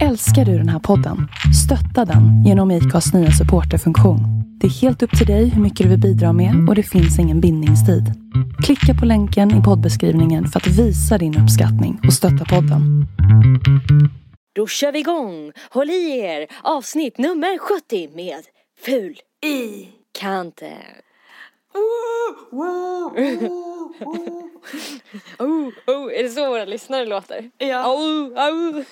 Älskar du den här podden? Stötta den genom IKAs nya supporterfunktion. Det är helt upp till dig hur mycket du vill bidra med och det finns ingen bindningstid. Klicka på länken i poddbeskrivningen för att visa din uppskattning och stötta podden. Då kör vi igång! Håll i er! Avsnitt nummer 70 med Ful I. kanten. Wow, wow, wow. Oh, oh, är det så våra lyssnare låter? Ja. Oh, oh.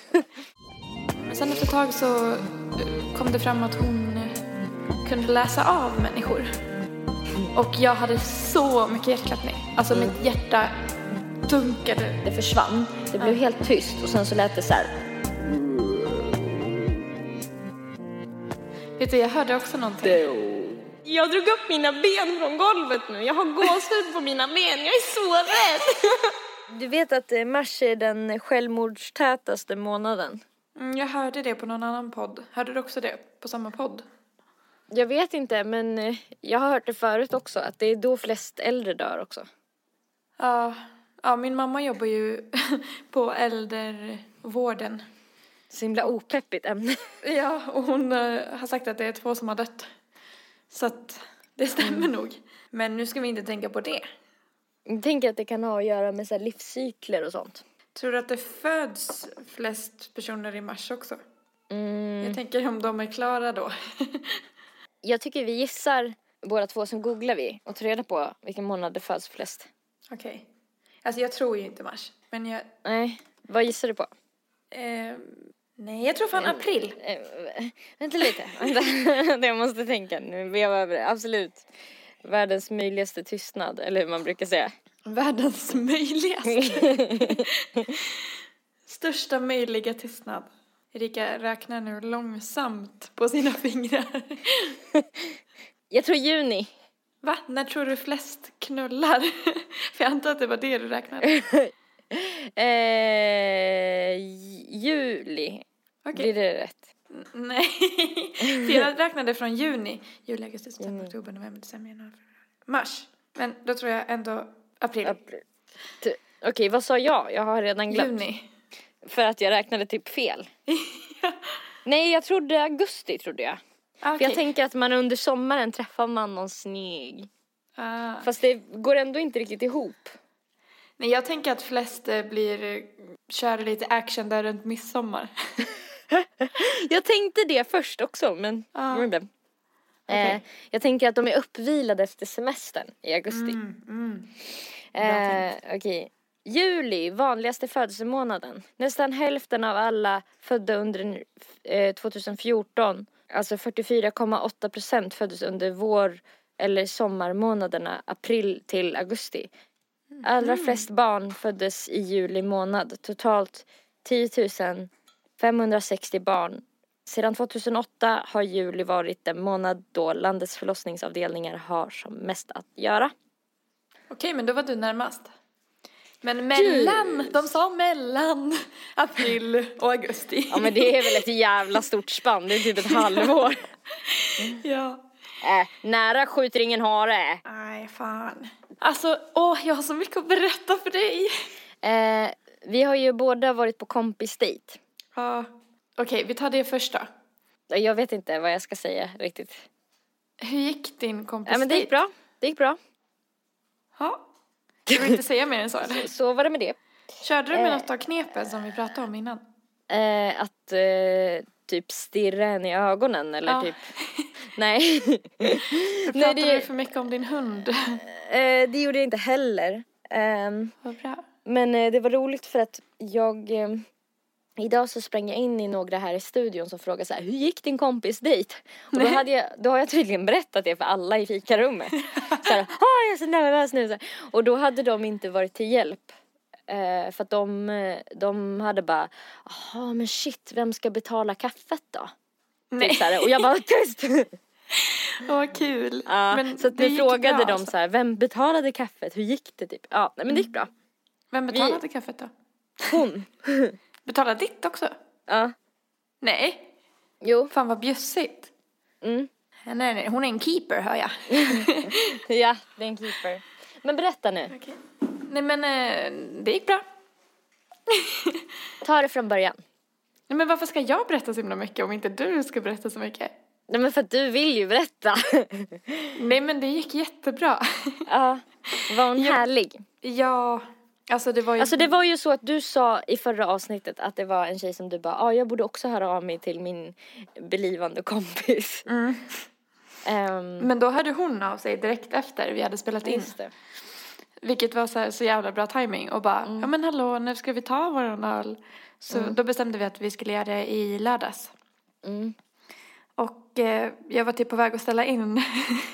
Men sen efter ett tag så eh, kom det fram att hon eh, kunde läsa av människor. Och jag hade så mycket hjärtklappning. Alltså mitt hjärta dunkade. Det försvann, det blev helt tyst och sen så lät det så här. Vet du, jag hörde också någonting. Jag drog upp mina ben från golvet nu. Jag har gåshud på mina ben. Jag är så rädd. Du vet att eh, mars är den självmordstätaste månaden? Mm, jag hörde det på någon annan podd. Hörde du också det? På samma podd? Jag vet inte, men eh, jag har hört det förut också, att det är då flest äldre dör också. Ja, ja min mamma jobbar ju på äldrevården. Så himla opeppigt ämne. Ja, och hon eh, har sagt att det är två som har dött. Så att det stämmer nog. Men nu ska vi inte tänka på det. Jag tänker att det kan ha att göra med så livscykler och sånt. Tror du att det föds flest personer i mars också? Mm. Jag tänker om de är klara då. Jag tycker vi gissar, båda två, som googlar vi och tar reda på vilken månad det föds flest. Okej. Alltså jag tror ju inte mars. Men jag... Nej, vad gissar du på? Eh, nej, jag tror fan april. Eh, vänta lite, vänta. jag måste tänka nu, veva över det. Absolut. Världens möjligaste tystnad, eller hur man brukar säga. Världens möjligaste. Största möjliga tystnad. Erika räknar nu långsamt på sina fingrar. Jag tror juni. Va? När tror du flest knullar? För jag antar att det var det du räknade. Eh, juli. Okej. Blir det rätt? Nej, för jag räknade från juni. Juli, augusti, september, oktober, november, december, januari, februari. Mars. Men då tror jag ändå april. April. Okej, vad sa jag? Jag har redan glömt. Juni. För att jag räknade typ fel. Nej, jag trodde augusti trodde jag. Ah, För jag tänker att man under sommaren träffar man någon snygg. Ah. Fast det går ändå inte riktigt ihop. Nej, jag tänker att flest eh, blir, eh, kör lite action där runt midsommar. Jag tänkte det först också, men Ja. Inte. Eh, jag tänker att de är uppvilade efter semestern i augusti. Mm, mm. Eh, Okej. Juli, vanligaste födelsemånaden. Nästan hälften av alla födda under eh, 2014, alltså 44,8 procent föddes under vår eller sommarmånaderna april till augusti. Allra flest barn föddes i juli månad, totalt 10 560 barn. Sedan 2008 har juli varit den månad då landets förlossningsavdelningar har som mest att göra. Okej, men då var du närmast. Men mellan, de sa mellan april och augusti. Ja men det är väl ett jävla stort spann, det är typ ett halvår. ja. Äh, nära skjuter ingen hare. Nej, fan. Alltså, åh, jag har så mycket att berätta för dig. Eh, vi har ju båda varit på kompisdejt. Ja. Okej, vi tar det först då. Jag vet inte vad jag ska säga riktigt. Hur gick din kompis Ja men det gick bra, det gick bra. Ja. Du vill inte säga mer än så eller? Så var det med det. Körde du med Eh. något av knepen som vi pratade om innan? Eh, att eh, typ stirra en i ögonen eller Ja. typ. Nej. Pratade Nej du det, för mycket om din hund? eh, det gjorde jag inte heller. Ehm, Vad bra. Men eh, det var roligt för att jag eh, Idag så sprang jag in i några här i studion som frågade så här, hur gick din kompis dejt? Och då, Nej. hade jag, då har jag tydligen berättat det för alla i fikarummet. så här, "Ah, jag är så nervös nu. Så här. Och då hade de inte varit till hjälp. Eh, för att de, de hade bara, jaha men shit, vem ska betala kaffet då? Nej. Typ så här, och jag bara, tyst! Åh, vad kul. ja, Men så att vi frågade bra, dem alltså. så här, vem betalade kaffet? Hur gick det typ? Ja, nej, men det gick bra. Vem betalade kaffet då? Hon. Betalade ditt också? Ja, Nej. jo. Fan vad bjussigt. Mm. Nej, nej, hon är en keeper hör jag. Ja, det är en keeper. Men berätta nu. Okej. Nej men eh, det gick bra. Ta det från början. Nej men varför ska jag berätta så himla mycket om inte du ska berätta så mycket? Nej men för att du vill ju berätta. Nej men det gick jättebra. ja. Var hon härlig? ja, alltså det var ju... Alltså det var ju så att du sa i förra avsnittet att det var en tjej som du bara, ja ah, jag borde också höra av mig till min belivande kompis. Mm. Ehm, Men då hörde hon av sig direkt efter vi hade spelat in. just det. Vilket var så, här, så jävla bra timing och bara, Mm. ja men hallå, när ska vi ta våran öl? Så då bestämde vi att vi skulle göra det i lördags. Och eh, jag var typ på väg att ställa in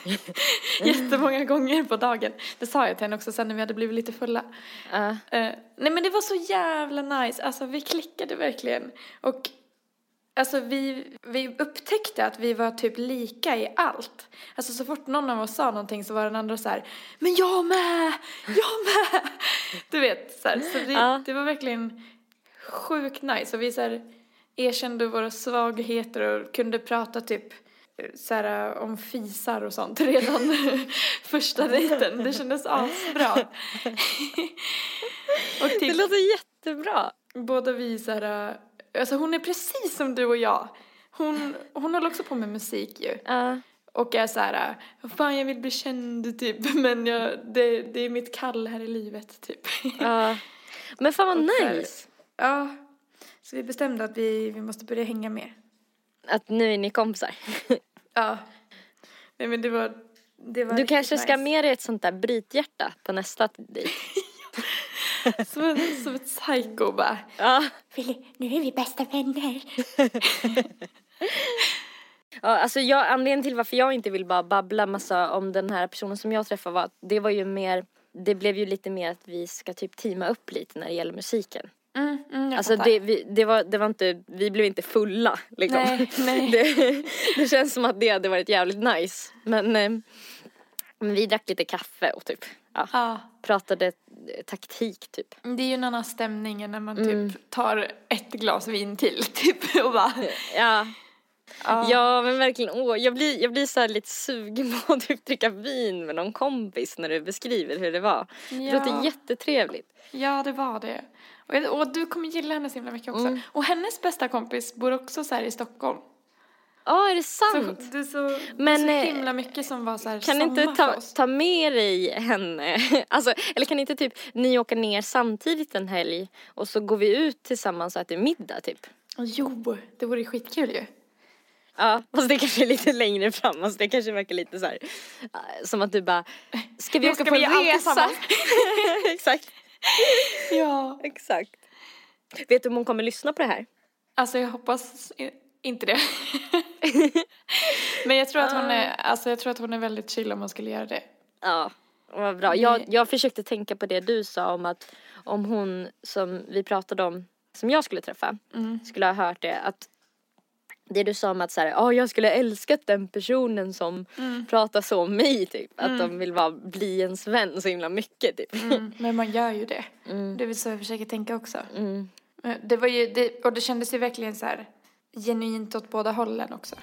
jättemånga gånger på dagen. Det sa jag till henne också sen när vi hade blivit lite fulla. Ja. Eh, nej men det var så jävla nice, alltså vi klickade verkligen. Och alltså vi, vi upptäckte att vi var typ lika i allt. Alltså så fort någon av oss sa någonting så var den andra så här, men jag med, jag med. Du vet, så, här, så vi, Ja. det var verkligen sjukt nice. Och vi så här, erkände våra svagheter och kunde prata typ eh, så här, om fisar och sånt redan första dejten. Det kändes asbra. och Det typ, låter jättebra. båda vi så här, alltså hon är precis som du och jag. Hon, hon håller också på med musik ju. Ja. Och är så här, fan jag vill bli känd typ, men jag, det, det är mitt kall här i livet typ. ja. Men fan vad Och nice. Ja, så vi bestämde att vi, vi måste börja hänga mer. Att nu är ni kompisar. Ja. Nej men det var, det var Du kanske ska nice. med dig ett sånt där brythjärta på nästa dejt. Som, en, som ett psycho bara. Ja. Nu är vi bästa vänner. Ja, alltså jag, anledningen till varför jag inte vill bara babbla massa om den här personen som jag träffade var att det var ju mer, det blev ju lite mer att vi ska typ teama upp lite när det gäller musiken. Mm, mm, Alltså det, vi, det, var, det var inte, vi blev inte fulla liksom. Nej, nej. Det, det känns som att det hade varit jävligt nice. Men, eh, men vi drack lite kaffe och typ, ja, Ja, pratade eh, taktik typ. det är ju en annan stämning än när man Mm. typ tar ett glas vin till typ och bara. Ja, Ja. ja men verkligen, åh, jag blir, jag blir så lite sugen på att typ dricka vin med någon kompis när du beskriver hur det var. Det Ja. låter jättetrevligt. Ja, det var det. Och, jag- och du kommer gilla henne så himla mycket också. Mm. Och hennes bästa kompis bor också så här i Stockholm. Ja, är det Så sant? det är så, Men, det är eh, så himla mycket som var så här Kan samma inte ta, ta med dig henne? Alltså, eller kan inte typ ni åka ner samtidigt en helg och så går vi ut tillsammans och äter middag typ? Jo, det vore skitkul ju. Ja, fast det kanske är lite längre fram. Alltså det kanske verkar lite så här, äh, som att du bara, ska vi åka på vi en resa? exakt, Ja. exakt. Vet du om hon kommer lyssna på det här? Alltså jag hoppas inte det. Men jag tror att hon Ah. är, alltså jag tror att hon är väldigt chill om hon skulle göra det. Ja, vad bra. Jag, jag försökte tänka på det du sa om att om hon som vi pratade om, som jag skulle träffa, Mm. skulle ha hört det. Att det du sa om att så här, "Ja, jag skulle älskat den personen som Mm. pratar så om mig typ. Att de vill vara, bli ens vän så himla mycket typ. Mm. Men man gör ju det. Mm. Det är väl så jag försöker tänka också. Mm. Det var ju, det, och det kändes ju verkligen så här genuint åt båda hållen också.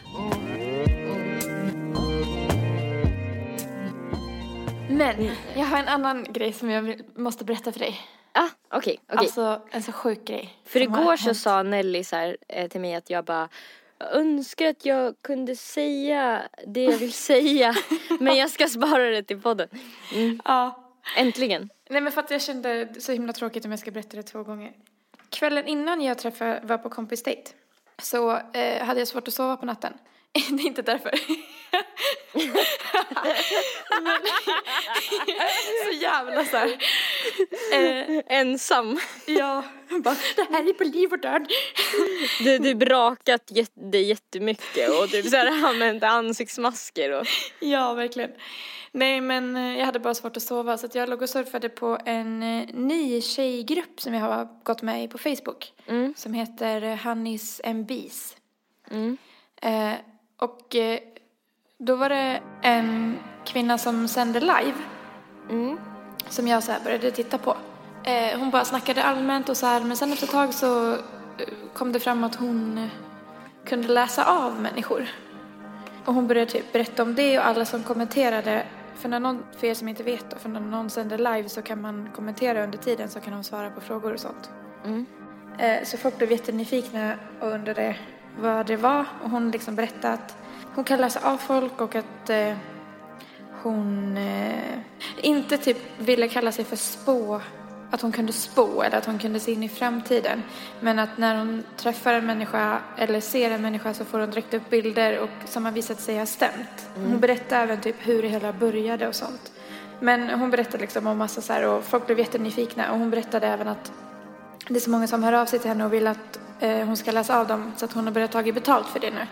Men jag har en annan grej som jag vill, måste berätta för dig. Ah, okej, okej. Alltså en så sjuk grej. För igår så sa Nelly så här, eh, till mig att jag bara "Jag önskar att jag kunde säga det jag vill säga men jag ska spara det till podden. Mm. Ja. Äntligen. Nej men för att jag kände så himla tråkigt om jag ska berätta det två gånger. Kvällen innan jag träffade, var på kompis dejt så eh, hade jag svårt att sova på natten. det är inte därför. men, så jävla så här. Eh, Ensam. ja, bara, det här är på liv och död. Du, du brakat jät- dig jättemycket och typ så här använt ansiktsmasker och Ja, verkligen. Nej, men eh, jag hade bara svårt att sova så att jag låg och surfade på en eh, ny tjejgrupp som jag har gått med i på Facebook. Mm. Som heter eh, Honeys and Bees. Mm. Eh, och eh, då var det en kvinna som sände live Mm. som jag så började titta på. Eh, hon bara snackade allmänt och så här, men sen efter ett tag så eh, kom det fram att hon kunde läsa av människor. Och hon började typ berätta om det och alla som kommenterade, för, när någon, för er som inte vet då, för när någon sänder live så kan man kommentera under tiden så kan de svara på frågor och sånt. Mm. Eh, så folk blev jättenyfikna och undrade vad det var. Och hon liksom berättade att hon kan läsa av folk och att eh, hon eh, inte typ ville kalla sig för spå, att hon kunde spå eller att hon kunde se in i framtiden. Men att när hon träffar en människa eller ser en människa så får hon direkt upp bilder och som har visat sig ha stämt. Hon berättade även typ hur det hela började och sånt. Men hon berättade liksom om massa så här och folk blev jättenyfikna och hon berättade även att det är så många som hör av sig till henne och vill att eh, hon ska läsa av dem så att hon har börjat ta betalt för det nu.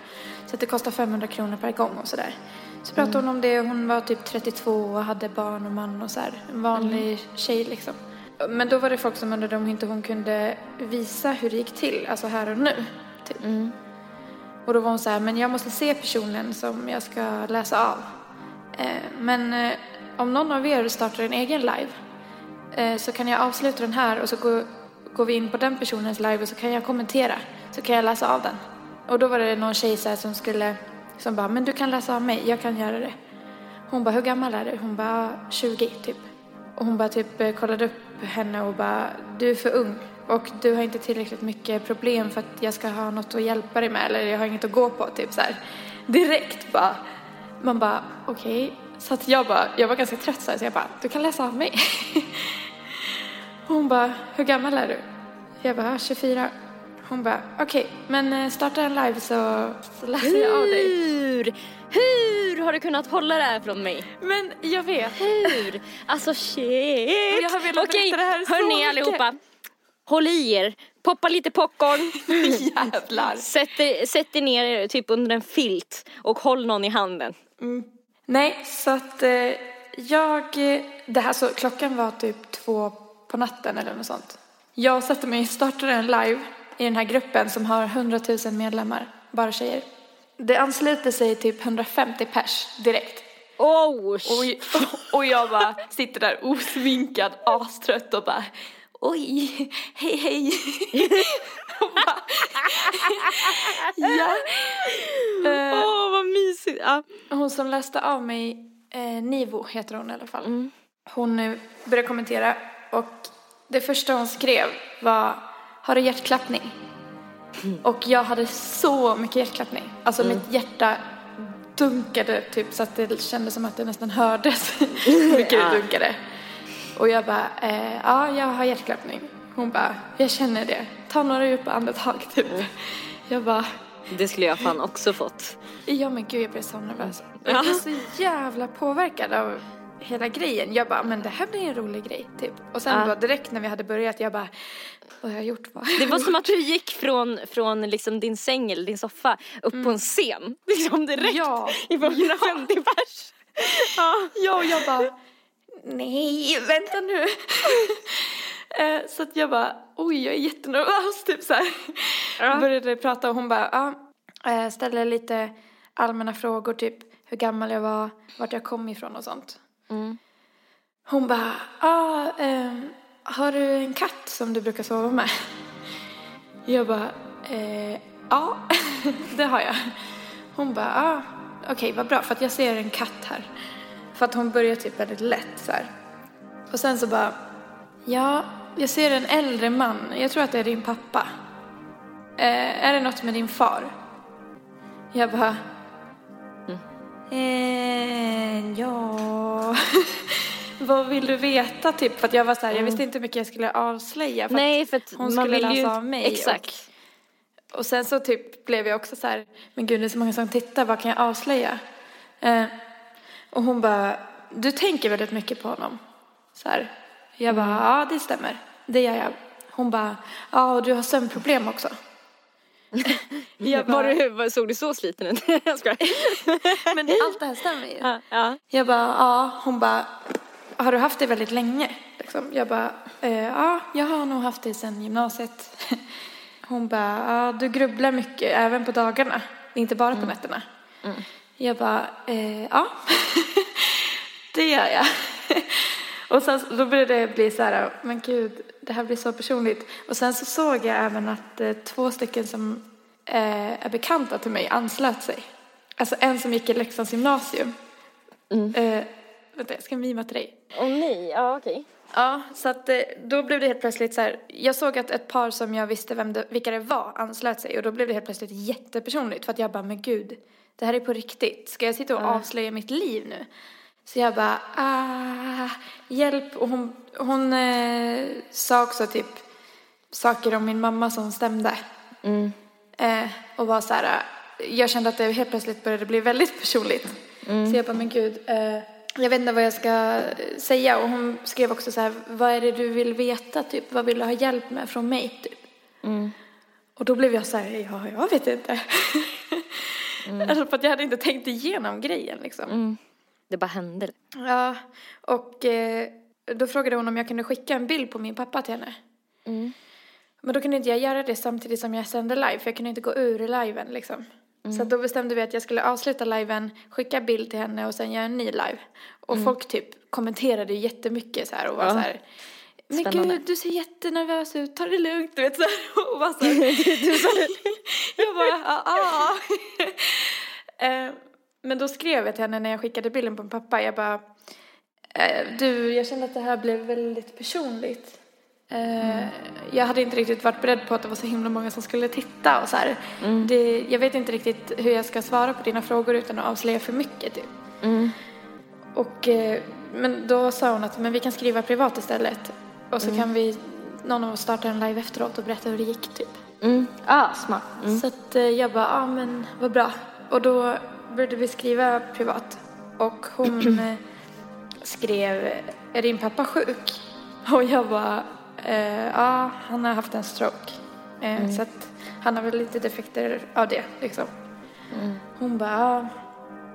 Så att det kostar 500 kronor per gång och sådär. Så pratade hon om det hon var typ 32 och hade barn och man och så här. En vanlig tjej liksom. Men då var det folk som undrade om inte hon kunde visa hur det gick till, alltså här och nu. Typ. Och då var hon så här, men jag måste se personen som jag ska läsa av. Eh, men eh, om någon av er startar en egen live eh, så kan jag avsluta den här och så går, går vi in på den personens live och så kan jag kommentera. Så kan jag läsa av den. Och då var det någon tjej så här som skulle, som bara, men du kan läsa av mig, jag kan göra det. Hon bara, hur gammal är du? Hon bara, 20 typ. Och hon bara typ eh, kollade upp henne och bara, du är för ung. Och du har inte tillräckligt mycket problem för att jag ska ha något att hjälpa dig med. Eller jag har inget att gå på, typ så här. Direkt bara. Man bara, okej. Så att jag bara, jag var ganska trött så här, så jag bara, du kan läsa av mig. Hon bara, hur gammal är du? Jag bara, 24. Hon bara, okej, men eh, starta en live så, så läser jag av dig. Hur? Hur har du kunnat hålla det här från mig? Men jag vet. Hur? Alltså shit. Jag har velat Okej, berätta det här så hörni mycket. allihopa. Håll i er. Poppa lite popcorn. Jävlar. Sätt er, sätt er ner typ under en filt och håll någon i handen. Nej, så att eh, jag, det här så klockan var typ två på natten eller något sånt. Jag satte mig, startade en live i den här gruppen som har 100 000 medlemmar, bara tjejer. Det ansluter sig typ 150 pers direkt. Oh, Och, och jag bara sitter där osminkad, astrött och bara oj, hej hej. och bara, ja. Eh, Åh, vad mysigt. Ja. Hon som läste av mig, eh, Nivo heter hon i alla fall. Hon eh, började kommentera och det första hon skrev var Har du hjärtklappning? Och jag hade så mycket hjärtklappning. Alltså mitt hjärta dunkade typ så att det kändes som att det nästan hördes hur mycket det dunkade. Och jag bara, eh, ja jag har hjärtklappning. Hon bara, jag känner det. Ta några djupa andetag typ. Jag bara, Det skulle jag fan också fått. Ja men gud jag blev så nervös. Jag blev så jävla påverkad av hela grejen. Jag bara, men det här blir en rolig grej typ. Och sen Ja. bara direkt när vi hade börjat, jag bara, vad har jag gjort? Vad? har Det jag var gjort?" som att du gick från, från liksom din säng eller din soffa upp på en scen. Liksom direkt. Ja. Inför 150 pers. Ja. Ja, och jag bara, nej, vänta nu. Eh, så att jag bara, oj, jag är jättenervös, typ så här. Ja. Började prata och hon bara, ja, eh, ställde lite allmänna frågor, typ hur gammal jag var, vart jag kom ifrån och sånt. Mm. Hon bara, ah, eh, har du en katt som du brukar sova med? Jag bara, eh, ja, det har jag. Hon bara, ah, okej, vad bra, för att jag ser en katt här. För att hon börjar typ väldigt lätt så här. Och sen så bara, ja, jag ser en äldre man, jag tror att det är din pappa. Eh, är det något med din far? Jag bara, eh, ja. Vad vill du veta typ? För jag var så här, jag visste inte hur mycket jag skulle avslöja. För Nej, för att hon man skulle vill läsa ju... av mig. Exakt. Och, och sen så typ blev jag också så här, men gud det är så många som tittar, vad kan jag avslöja? Eh, och hon bara, du tänker väldigt mycket på honom. Så här. Jag bara, ja det stämmer. Det gör jag. Hon bara, ja och du har sömnproblem också. Jag Var bara, du, var, såg du så sliten ut? jag skojar. men allt det här stämmer ju. Ja, ja. Jag bara, ja. Hon bara, har du haft det väldigt länge? Liksom. Jag bara, eh, ja, jag har nog haft det sedan gymnasiet. Hon bara, ja, du grubblar mycket, även på dagarna, inte bara på nätterna. Jag bara, eh, ja, det gör jag. Och sen då började det bli så här, men gud, det här blir så personligt. Och sen så såg jag även att eh, två stycken som eh, är bekanta till mig anslöt sig. Alltså en som gick i Leksands gymnasium. Eh, vänta, jag ska mima till dig. Åh nej, ja okej. Ja, så att eh, då blev det helt plötsligt så här. Jag såg att ett par som jag visste vem det, vilka det var anslöt sig och då blev det helt plötsligt jättepersonligt för att jag bara, men gud, det här är på riktigt. Ska jag sitta och avslöja mitt liv nu? Så jag bara, ah, hjälp. Och hon, hon eh, sa också typ saker om min mamma som stämde. Eh, och var så här, jag kände att det helt plötsligt började bli väldigt personligt. Så jag bara, men gud, eh, jag vet inte vad jag ska säga. Och hon skrev också så här, vad är det du vill veta typ? Vad vill du ha hjälp med från mig typ? Och då blev jag så här, ja, jag vet inte. alltså för att jag hade inte tänkt igenom grejen liksom. Det bara hände. Ja, och eh, då frågade hon om jag kunde skicka en bild på min pappa till henne. Men då kunde inte jag göra det samtidigt som jag sände live, för jag kunde inte gå ur liven liksom. Så att då bestämde vi att jag skulle avsluta liven, skicka bild till henne och sen göra en ny live. Och folk typ kommenterade jättemycket så här och var Ja. så här. Men Spännande. gud, du ser jättenervös ut, ta det lugnt, du vet så här. Och bara så här. jag bara, ja, ja. Eh, Men då skrev jag till henne när jag skickade bilden på min pappa, jag bara, eh, du, jag kände att det här blev väldigt personligt. Eh, Jag hade inte riktigt varit beredd på att det var så himla många som skulle titta och så här. Det, jag vet inte riktigt hur jag ska svara på dina frågor utan att avslöja för mycket typ. Och, eh, men då sa hon att men vi kan skriva privat istället. Och så kan vi, någon av oss starta en live efteråt och berätta hur det gick typ. Mm. Ah, smart. Mm. Så att jag bara, ja men vad bra. Och då började vi skriva privat. Och hon eh, skrev, är din pappa sjuk? Och jag bara, eh, ja han har haft en stroke. Eh, Så att han har väl lite defekter av det liksom. Hon bara, ja.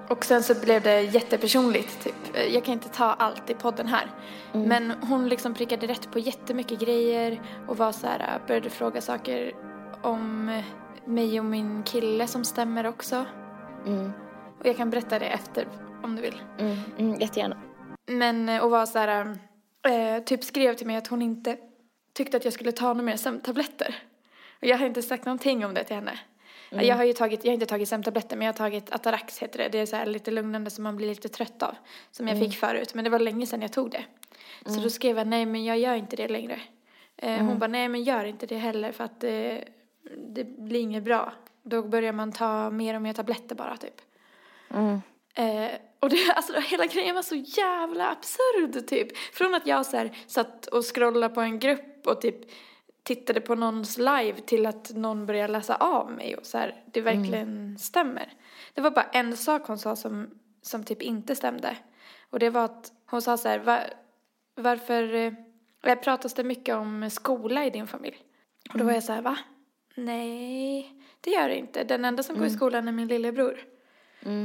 Och sen så blev det jättepersonligt typ. Eh, Jag kan inte ta allt i podden här. Men hon liksom prickade rätt på jättemycket grejer och var så här, eh, började fråga saker om mig och min kille som stämmer också. Och jag kan berätta det efter om du vill. Mm. Mm. Jättegärna. Men, eh, och var så här, eh, typ skrev till mig att hon inte tyckte att jag skulle ta några mer sömntabletter. Och jag har inte sagt någonting om det till henne. Jag har ju tagit, jag har inte tagit sömntabletter men jag har tagit Atarax heter det. Det är så här lite lugnande som man blir lite trött av. Som jag fick förut men det var länge sedan jag tog det. Så då skrev jag nej men jag gör inte det längre. Eh, Hon bara nej men gör inte det heller för att eh, det blir inget bra. Då börjar man ta mer och mer tabletter bara typ. Eh, och det, alltså, hela grejen var så jävla absurd typ. Från att jag så här, satt och scrollade på en grupp och typ tittade på någons live till att någon började läsa av mig och så här, det verkligen stämmer. Det var bara en sak hon sa som, som typ inte stämde. Och det var att hon sa så här, Va, varför eh, pratas det mycket om skola i din familj? Och då var jag så här, va? Nej, det gör det inte. Den enda som går i skolan är min lillebror.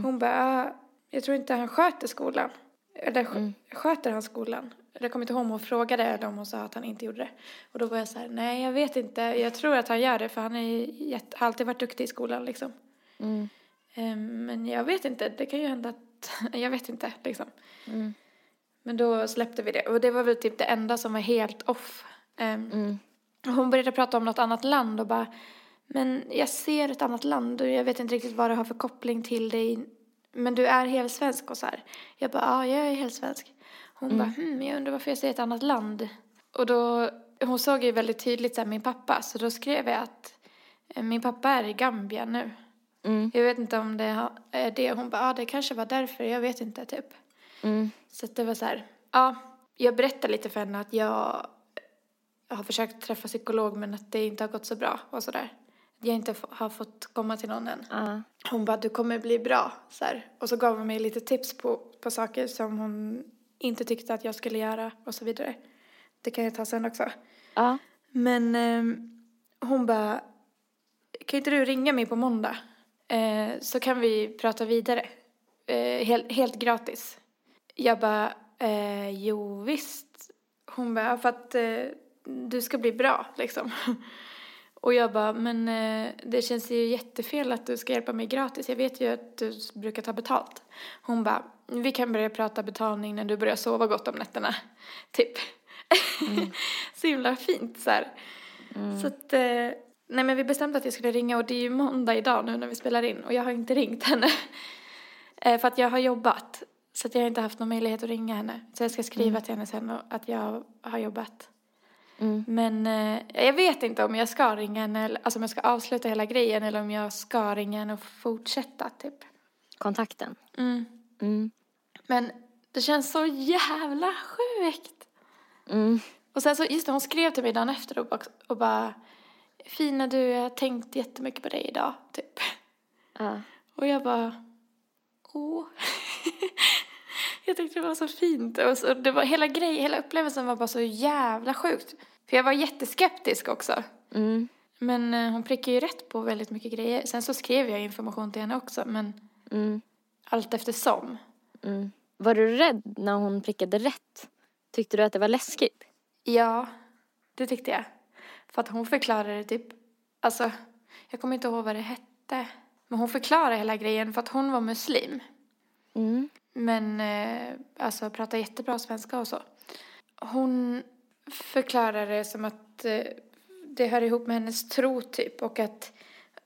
Hon bara, "Ah, jag tror inte han sköter skolan. Eller sk- sköter han skolan? Jag kommer inte ihåg om hon frågade eller om hon sa att han inte gjorde det. Och då var jag så här, nej jag vet inte. Jag tror att han gör det för han är har alltid varit duktig i skolan liksom. Ehm, men jag vet inte, det kan ju hända att, jag vet inte liksom. Men då släppte vi det. Och det var väl typ det enda som var helt off. Och Hon började prata om något annat land och bara, men jag ser ett annat land och jag vet inte riktigt vad det har för koppling till dig. Men du är helt svensk och så här. Jag bara, ja jag är helt svensk. Hon bara, hmm, jag undrar varför jag ser ett annat land. Och då, hon såg ju väldigt tydligt så här, min pappa, så då skrev jag att eh, min pappa är i Gambia nu. Jag vet inte om det är det. Hon bara, ja det kanske var därför, jag vet inte typ. Så att det var så här, ja, jag berättade lite för henne att jag har försökt träffa psykolog men att det inte har gått så bra och sådär. Jag inte har fått komma till någon än. Ja. Hon bara, du kommer bli bra. Så här. Och så gav hon mig lite tips på, på saker som hon inte tyckte att jag skulle göra och så vidare. Det kan jag ta sen också. Ja. Men ehm, hon bara, kan inte du ringa mig på måndag? Eh, så kan vi prata vidare. Eh, helt, helt gratis. Jag bara, eh, jo visst. Hon bara, "Ja, för att eh, du ska bli bra liksom. Och jag bara, men eh, det känns ju jättefel att du ska hjälpa mig gratis. Jag vet ju att du brukar ta betalt. Hon bara, vi kan börja prata betalning när du börjar sova gott om nätterna. Typ. så himla fint så här. Så att, eh, nej men vi bestämde att jag skulle ringa och det är ju måndag idag nu när vi spelar in och jag har inte ringt henne. eh, för att jag har jobbat. Så att jag har inte haft någon möjlighet att ringa henne. Så jag ska skriva Mm. till henne sen att jag har jobbat. Mm. Men eh, jag vet inte om jag ska ringa henne, alltså om jag ska avsluta hela grejen eller om jag ska ringa henne och fortsätta typ. Kontakten. Mm. Mm. Men det känns så jävla sjukt. Mm. Och sen så, just det, hon skrev till mig dagen efter och och bara Fina du, jag har tänkt jättemycket på dig idag, typ. Ja. Och jag bara, åh. jag tyckte det var så fint. Och så, det var hela grejen, hela upplevelsen var bara så jävla sjukt. För jag var jätteskeptisk också. Mm. Men eh, hon prickade ju rätt på väldigt mycket grejer. Sen så skrev jag information till henne också, men Mm. allt eftersom. Mm. Var du rädd när hon prickade rätt? Tyckte du att det var läskigt? Ja, det tyckte jag. För att hon förklarade typ, alltså, jag kommer inte ihåg vad det hette. Men hon förklarade hela grejen för att hon var muslim. Mm. Men eh, alltså pratar jättebra svenska och så. Hon förklarade det som att eh, det hör ihop med hennes tro typ och att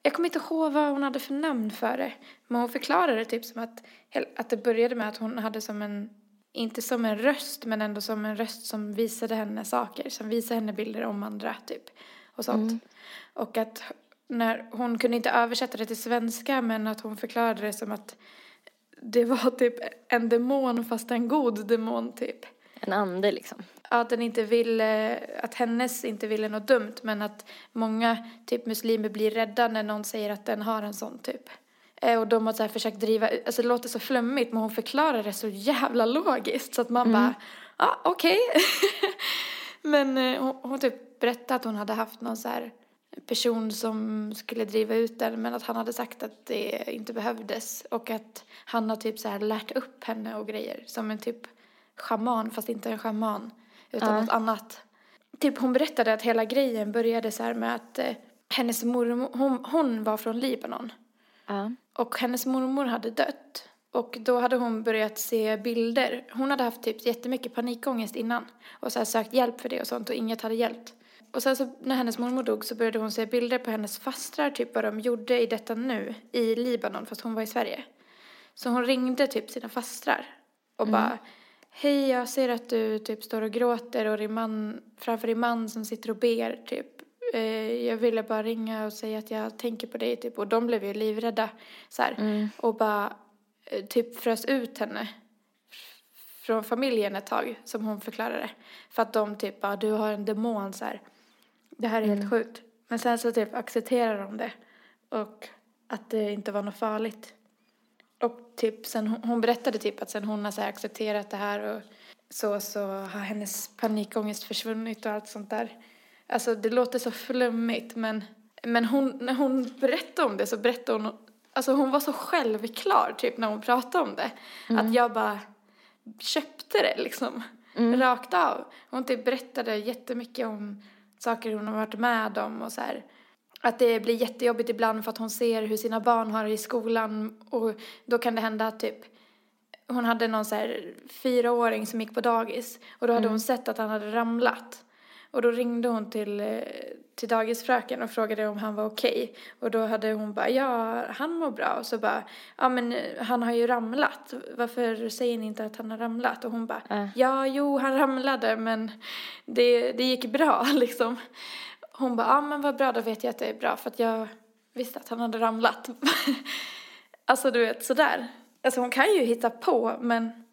jag kommer inte ihåg vad hon hade för namn för det. Men hon förklarade det typ som att, att det började med att hon hade som en, inte som en röst men ändå som en röst som visade henne saker. Som visade henne bilder om andra typ. Och sånt. Och att när hon kunde inte översätta det till svenska men att hon förklarade det som att det var typ en demon fast en god demon typ. En ande liksom. Att den inte ville, att hennes inte ville något dumt men att många typ muslimer blir rädda när någon säger att den har en sån typ. Eh, Och de har så försökt driva, alltså det låter så flummigt men hon förklarar det så jävla logiskt så att man bara, ja ah, okej. men eh, hon, hon typ berättade att hon hade haft någon så här person som skulle driva ut den men att han hade sagt att det inte behövdes och att han har typ så här lärt upp henne och grejer som en typ schaman fast inte en schaman utan Ja. något annat. Typ hon berättade att hela grejen började så här med att eh, hennes mormor, hon, hon var från Libanon Ja. och hennes mormor hade dött. Och då hade hon börjat se bilder. Hon hade haft typ jättemycket panikångest innan. Och så sökt hjälp för det och sånt och inget hade hjälpt. Och sen så när hennes mormor dog så började hon se bilder på hennes fastrar, typ vad de gjorde i detta nu i Libanon fast hon var i Sverige. Så hon ringde typ sina fastrar och bara Hej, jag ser att du typ står och gråter och din man, framför din man som sitter och ber typ. Eh, jag ville bara ringa och säga att jag tänker på dig typ. Och de blev ju livrädda så här. Och bara eh, typ frös ut henne från familjen ett tag, som hon förklarade. För att de typ bara, du har en demon så här. Det här är helt sjukt. Men sen så typ accepterar de det. Och att det inte var något farligt. Och typ sen, hon- hon berättade typ att sen hon har så accepterat det här och så, så har hennes panikångest försvunnit och allt sånt där. Alltså det låter så flummigt men, men hon, när hon berättade om det så berättade hon, alltså hon var så självklar typ när hon pratade om det. Att jag bara köpte det liksom. Rakt av. Hon typ berättade jättemycket om saker hon har varit med om och så här. Att det blir jättejobbigt ibland för att hon ser hur sina barn har det i skolan och då kan det hända att typ hon hade någon så här fyraåring som gick på dagis och då hade hon sett att han hade ramlat. Och då ringde hon till, eh, till dagisfröken och frågade om han var okej. Och då hade hon bara, ja, han mår bra. Och så bara, ja men eh, han har ju ramlat. Varför säger ni inte att han har ramlat? Och hon bara, Äh. ja, jo, han ramlade men det, det gick bra liksom. Hon bara, ja men vad bra, då vet jag att det är bra för att jag visste att han hade ramlat. alltså du vet, sådär. Alltså hon kan ju hitta på men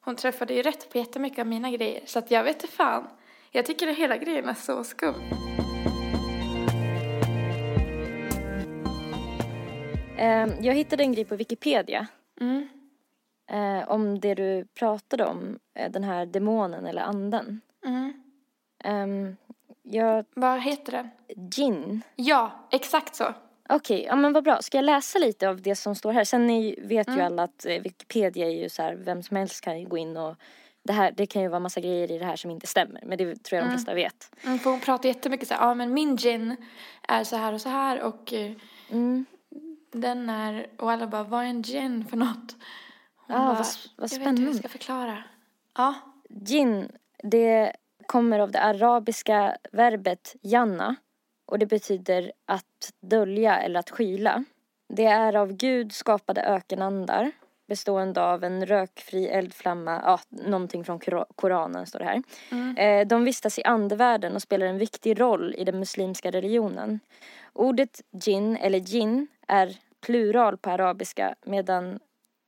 hon träffade ju rätt på jättemycket av mina grejer. Så att jag vet inte fan. Jag tycker att hela grejen är så skum. Eh, jag hittade en grej på Wikipedia. Mm. Eh, om det du pratade om, eh, den här demonen eller anden. Mm. Ehm, jag, Vad heter den? gin. Ja, exakt så. Okej, ja men vad bra. Ska jag läsa lite av det som står här? Sen ni vet Mm. ju alla att eh, Wikipedia är ju så här, vem som helst kan gå in och det här, det kan ju vara massa grejer i det här som inte stämmer. Men det tror jag de flesta vet. Mm, för hon pratar jättemycket så här, ja men min gin är så här och så här och eh, Mm. den är, och alla bara, vad är en gin för något? Hon Ja, bara, vad vad Jag vet inte hur jag spännande. ska förklara. Ja. Gin, det kommer av det arabiska verbet janna och det betyder att dölja eller att skyla. Det är av Gud skapade ökenandar bestående av en rökfri eldflamma, ja, någonting från Kora- Koranen står det här. Mm. Eh, de vistas i andevärlden och spelar en viktig roll i den muslimska religionen. Ordet jinn, eller jinn, är plural på arabiska medan,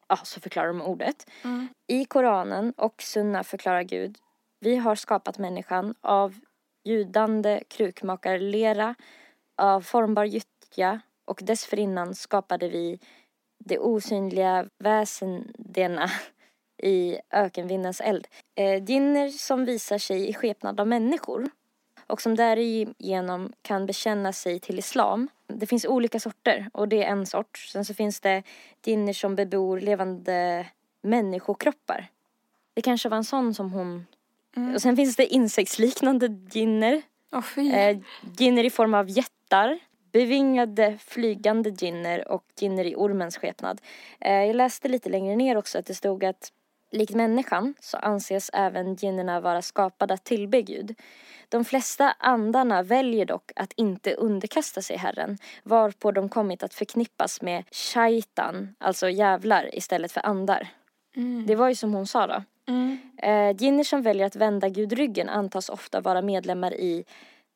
ja så förklarar de ordet. Mm. I Koranen och Sunna förklarar Gud, vi har skapat människan av ljudande krukmakarlera, av formbar gyttja och dessförinnan skapade vi de osynliga väsendena i ökenvindens eld. Eh, jinner som visar sig i skepnad av människor och som därigenom kan bekänna sig till islam. Det finns olika sorter och det är en sort. Sen så finns det jinner som bebor levande människokroppar. Det kanske var en sån som hon... Mm. Och sen finns det insektsliknande jinner. Åh fy. Eh, jinner i form av jättar. Bevingade flygande jinner och jinner i ormens skepnad. Eh, jag läste lite längre ner också att det stod att likt människan så anses även jinnerna vara skapade att tillbe Gud. De flesta andarna väljer dock att inte underkasta sig Herren, varpå de kommit att förknippas med shaitan, alltså jävlar, istället för andar. Mm. Det var ju som hon sa då. Mm. Eh, jinner som väljer att vända Gud ryggen antas ofta vara medlemmar i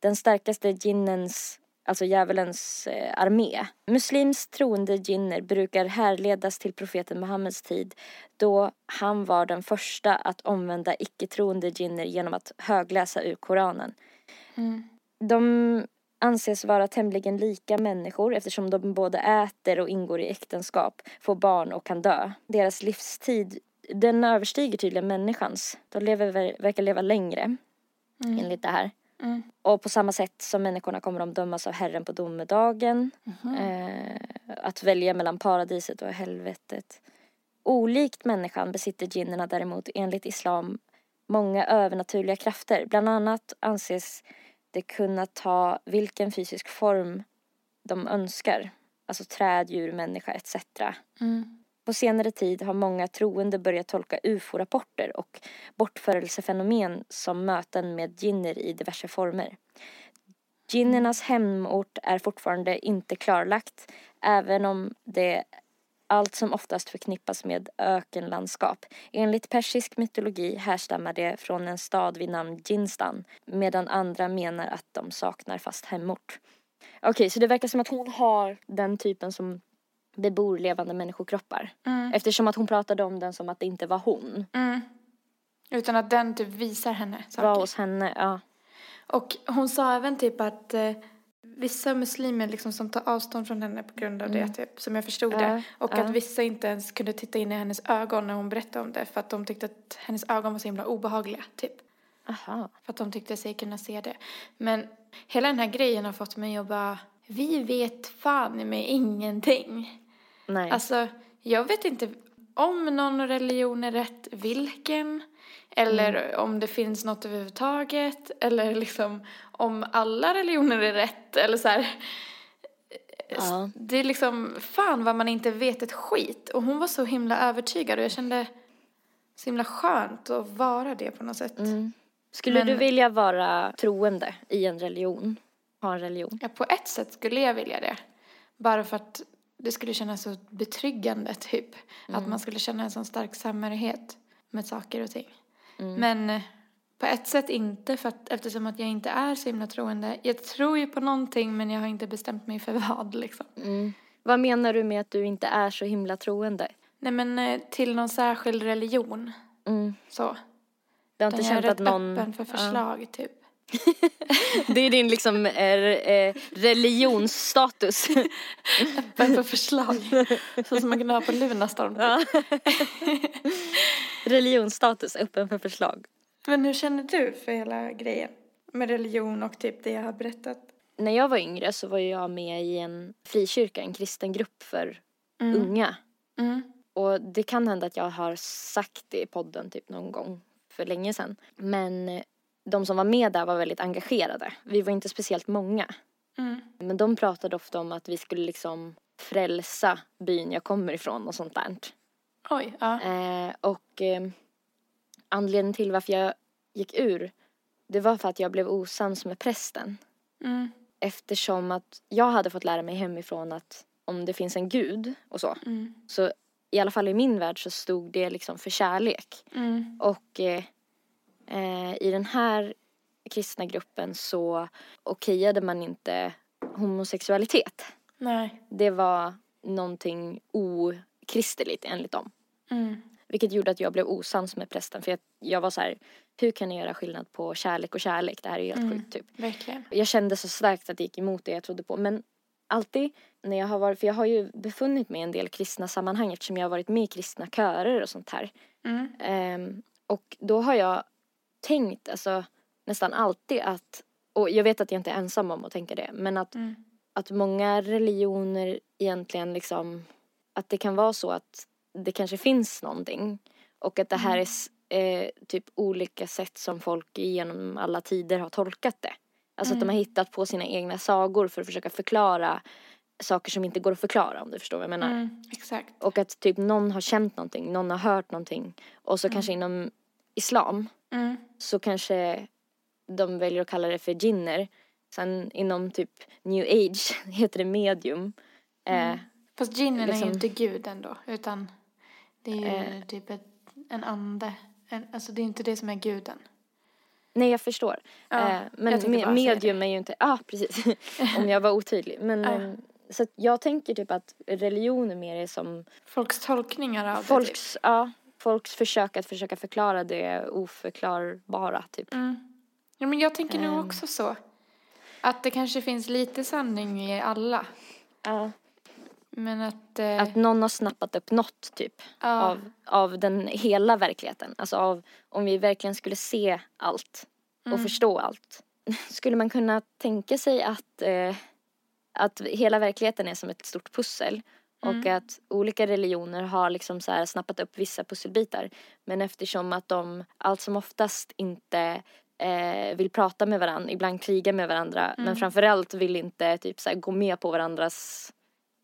den starkaste jinnens, alltså djävulens eh, armé. Muslims troende jinner brukar härledas till profeten Muhammeds tid då han var den första att omvända icke-troende jinner genom att högläsa ur Koranen. Mm. De anses vara tämligen lika människor eftersom de både äter och ingår i äktenskap, får barn och kan dö. Deras livstid, den överstiger tydligen människans. De lever, verkar leva längre, Mm. enligt det här. Mm. Och på samma sätt som människorna kommer de dömas av Herren på domedagen. Mhm. Eh, att välja mellan paradiset och helvetet. Olikt människan besitter jinnerna däremot enligt islam många övernaturliga krafter. Bland annat anses det kunna ta vilken fysisk form de önskar. Alltså träd, djur, människa etc. Mm. På senare tid har många troende börjat tolka ufo-rapporter och bortförelsefenomen som möten med jinner i diverse former. Jinnernas hemort är fortfarande inte klarlagt, även om det allt som oftast förknippas med ökenlandskap. Enligt persisk mytologi härstammar det från en stad vid namn Jinstan, medan andra menar att de saknar fast hemort. Okej, så det verkar som att hon har den typen som bebor levande människokroppar. Mm. Eftersom att hon pratade om den som att det inte var hon. Mm. Utan att den typ visar henne saker. Var hos henne, ja. Och hon sa även typ att eh, vissa muslimer liksom som tar avstånd från henne på grund av det, typ, som jag förstod det. Ja, Och ja. att vissa inte ens kunde titta in i hennes ögon när hon berättade om det för att de tyckte att hennes ögon var så himla obehagliga, typ. Aha. För att de tyckte sig kunna se det. Men hela den här grejen har fått mig att bara, vi vet fan med ingenting. Nej. Alltså, jag vet inte om någon religion är rätt, vilken. Eller Mm. om det finns något överhuvudtaget. Eller liksom om alla religioner är rätt. Eller så här. Ja. Det är liksom, fan vad man inte vet ett skit. Och hon var så himla övertygad och jag kände så himla skönt att vara det på något sätt. Mm. Skulle Men- du vilja vara troende i en religion? Ha en religion? Ja, på ett sätt skulle jag vilja det. Bara för att det skulle kännas så betryggande typ. Att man skulle känna en sån stark samhörighet med saker och ting. Men eh, på ett sätt inte för att eftersom att jag inte är så himla troende. Jag tror ju på någonting men jag har inte bestämt mig för vad liksom. Mm. Vad menar du med att du inte är så himla troende? Nej men eh, till någon särskild religion. Mm. Så. Du har inte jag är känt att rätt någon... öppen för förslag typ. Det är din liksom eh, eh, religionsstatus. Öppen för förslag. så som man kan ha på Lunarstorm. Ja. religionsstatus, öppen för förslag. Men hur känner du för hela grejen? Med religion och typ det jag har berättat. När jag var yngre så var jag med i en frikyrka, en kristen grupp för unga. Mm. Och det kan hända att jag har sagt det i podden typ någon gång för länge sedan. Men de som var med där var väldigt engagerade. Vi var inte speciellt många. Mm. Men de pratade ofta om att vi skulle liksom frälsa byn jag kommer ifrån och sånt där. Oj, ja. Eh, och eh, anledningen till varför jag gick ur det var för att jag blev osams med prästen. Mm. Eftersom att jag hade fått lära mig hemifrån att om det finns en gud och så, Mm. så i alla fall i min värld så stod det liksom för kärlek. Mm. Och eh, eh, i den här kristna gruppen så okejade man inte homosexualitet. Nej. Det var någonting okristeligt enligt dem. Mm. Vilket gjorde att jag blev osams med prästen för jag, jag var så här, hur kan ni göra skillnad på kärlek och kärlek? Det här är helt Mm. sjukt typ. Verkligen. Jag kände så starkt att det gick emot det jag trodde på. Men alltid när jag har varit, för jag har ju befunnit mig i en del kristna sammanhang eftersom jag har varit med i kristna körer och sånt här. Mm. Ehm, och då har jag tänkt, alltså nästan alltid att, och jag vet att jag inte är ensam om att tänka det, men att, Mm. att många religioner egentligen liksom, att det kan vara så att det kanske finns någonting och att det här är s- eh, typ olika sätt som folk genom alla tider har tolkat det. Alltså att de har hittat på sina egna sagor för att försöka förklara saker som inte går att förklara om du förstår vad jag menar. Mm. Exakt. Och att typ någon har känt någonting, någon har hört någonting. Och så kanske inom islam Mm. så kanske de väljer att kalla det för jinner. Sen inom typ new age heter det medium. Eh, Fast ginen är Liksom- ju inte gud ändå. Utan det är ju Eh. typ ett, en ande. En, alltså det är inte det som är guden. nej jag förstår. Ja, eh, men jag me- medium är ju inte, ja ah, precis. Om jag var otydlig. Men Ja. eh, så jag tänker typ att religion är mer som Folks tolkningar av det. Typ. folks, ja, folks försök att försöka förklara det oförklarbara typ. Mm. Ja, men jag tänker nog Ehm. också så. Att det kanske finns lite sanning i alla. Ja. Men att... Eh, Att någon har snappat upp något typ. ja, av, av den hela verkligheten. Alltså av om vi verkligen skulle se allt och Mm. förstå allt. Skulle man kunna tänka sig att, eh, att hela verkligheten är som ett stort pussel och Mm. att olika religioner har liksom så här snappat upp vissa pusselbitar. Men eftersom att de allt som oftast inte eh, vill prata med varandra, ibland kriga med varandra, Mm. men framförallt vill inte typ så här, gå med på varandras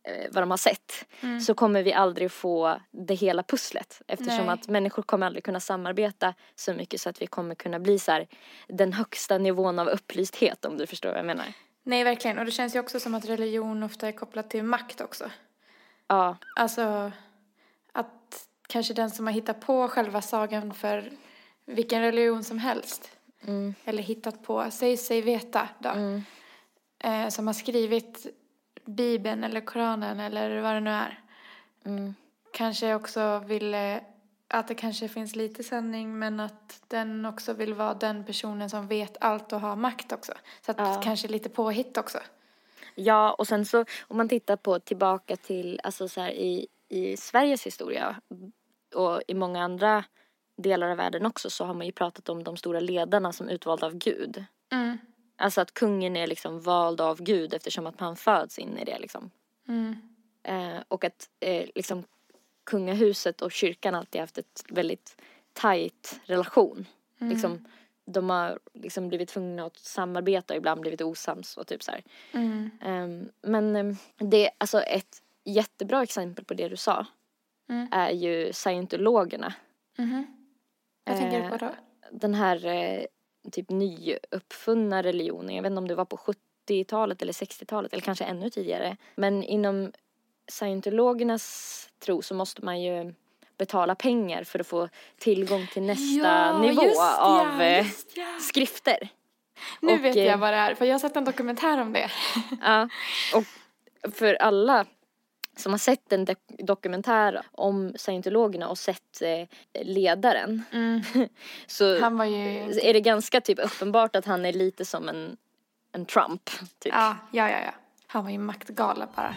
eh, vad de har sett Mm. så kommer vi aldrig få det hela pusslet eftersom Nej. att människor kommer aldrig kunna samarbeta så mycket så att vi kommer kunna bli så här den högsta nivån av upplysthet om du förstår vad jag menar. Nej, verkligen. Och det känns ju också som att religion ofta är kopplat till makt också. Ja, Alltså att kanske den som har hittat på själva sagan för vilken religion som helst. mm, Eller hittat på, säg sig veta då. mm, Eh, som har skrivit Bibeln eller Koranen eller vad det nu är. mm, Kanske också vill eh, att det kanske finns lite sanning men att den också vill vara den personen som vet allt och har makt också. Så att Ja. kanske lite påhitt också. Ja och sen så om man tittar på tillbaka till alltså så här i, i Sveriges historia och i många andra delar av världen också så har man ju pratat om de stora ledarna som utvalda av Gud. Mm. Alltså att kungen är liksom vald av Gud eftersom att han föds in i det liksom. Mm. Eh, och att eh, liksom kungahuset och kyrkan alltid haft ett väldigt tajt relation. Mm. Liksom, de har liksom blivit tvungna att samarbeta och ibland blivit osams och typ så. Mm. Ehm, men ehm, det är alltså ett jättebra exempel på det du sa Mm. är ju scientologerna. Mhm. Vad tänker du Eh, på då? Den här eh, typ nyuppfunna religionen. Jag vet inte om det var på 70-talet eller 60-talet eller kanske ännu tidigare. Men inom scientologernas tro så måste man ju betala pengar för att få tillgång till nästa nivå just ja, av eh, ja. skrifter. Nu och, vet eh, jag vad det är, för jag har sett en dokumentär om det. Ja, och för alla som har sett en dok- dokumentär om scientologerna och sett eh, ledaren så Han var ju... är det ganska typ uppenbart att han är lite som en, en Trump. Typ. Ja, ja, ja, ja. Han var ju maktgalen bara.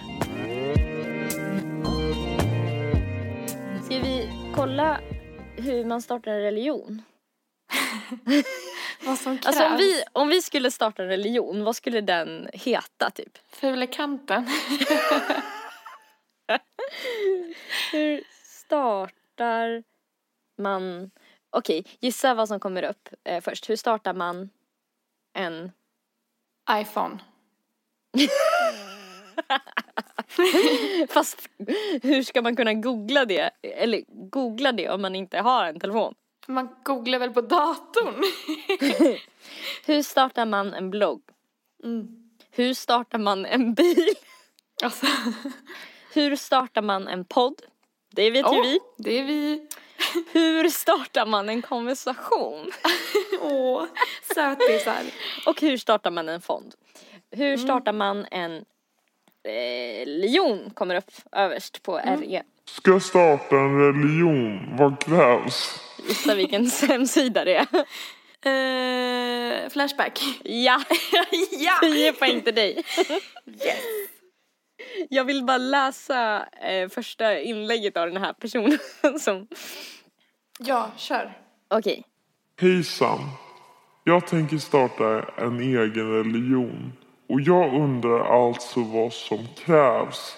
Kolla hur man startar en religion? Vad som krävs. Alltså om vi, om vi skulle starta en religion, vad skulle den heta typ? Fulekanten. Hur startar man... Okej, gissa vad som kommer upp eh, först. Hur startar man en... iPhone. Fast hur ska man kunna googla det? Eller googla det om man inte har en telefon? Man googlar väl på datorn? Hur startar man en blogg? Mm. Hur startar man en bil? Alltså. Hur startar man en podd? Det vet ju Åh, vi. Det är vi. Hur startar man en konversation? Åh, sötisar. Och hur startar man en fond? Hur startar man en religion? Kommer upp överst på RE. Ska starta en religion, vad krävs? Gissa vilken hemsida det är. Eh, flashback. Ja, ja! 10 poäng till dig. Jag vill bara läsa eh, första inlägget av den här personen som... Ja, kör. Okej. Hejsan! Jag tänker starta en egen religion. Och jag undrar alltså vad som krävs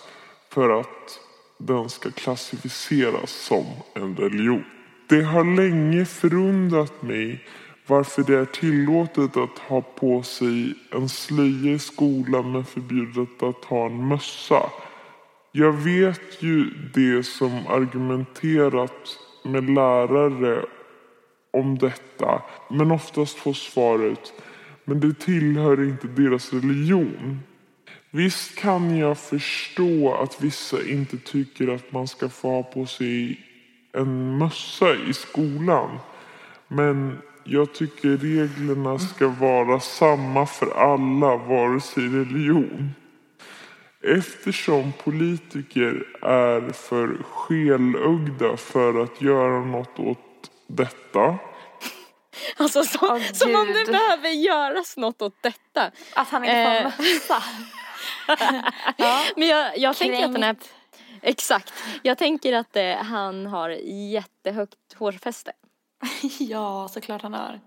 för att den ska klassificeras som en religion. Det har länge förundrat mig varför det är tillåtet att ha på sig en slöja i skolan men förbjudet att ha en mössa. Jag vet ju det som argumenterat med lärare om detta men oftast får svaret men det tillhör inte deras religion. Visst kan jag förstå att vissa inte tycker att man ska få ha på sig en mössa i skolan. Men jag tycker reglerna ska vara samma för alla vare sig religion. Eftersom politiker är för skelögda för att göra något åt detta Alltså så, Åh, som om det behöver göras något åt detta. Att han inte Eh. får mössa. Men jag, jag tänker att den här... Exakt. Jag tänker att eh, han har jättehögt hårfäste. ja, såklart han har.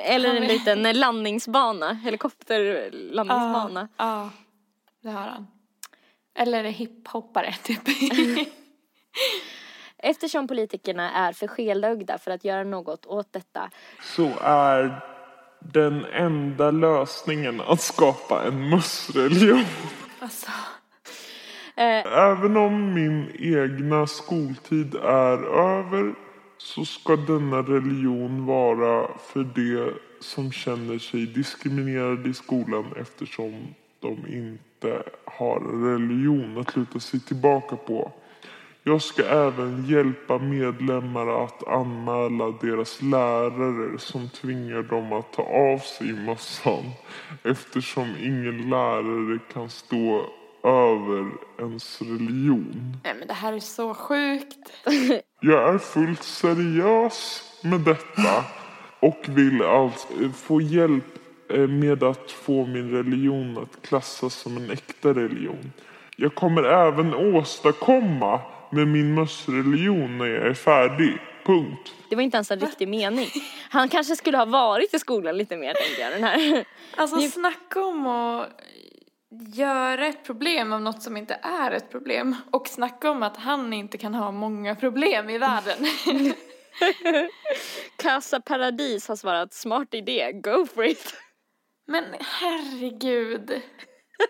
Eller Han en är- liten landningsbana, helikopterlandningsbana. Ja, det har han. Eller hiphoppare, typ. Eftersom politikerna är för skelögda för att göra något åt detta så är den enda lösningen att skapa en mössreligion. alltså. Även om min egna skoltid är över så ska denna religion vara för de som känner sig diskriminerade i skolan eftersom de inte har religion att luta sig tillbaka på. Jag ska även hjälpa medlemmar att anmäla deras lärare som tvingar dem att ta av sig mössan eftersom ingen lärare kan stå över ens religion. Nej men det här är så sjukt. Jag är fullt seriös med detta och vill alltså få hjälp eh, med att få min religion att klassas som en äkta religion. Jag kommer även åstadkomma med min mössreligion när jag är färdig. Punkt. Det var inte ens en riktig mening. Han kanske skulle ha varit i skolan lite mer tänker jag. Den här. Alltså snacka om att göra ett problem av något som inte är ett problem. Och snacka om att han inte kan ha många problem i världen. Casa Paradis har svarat smart idé, go for it. Men herregud.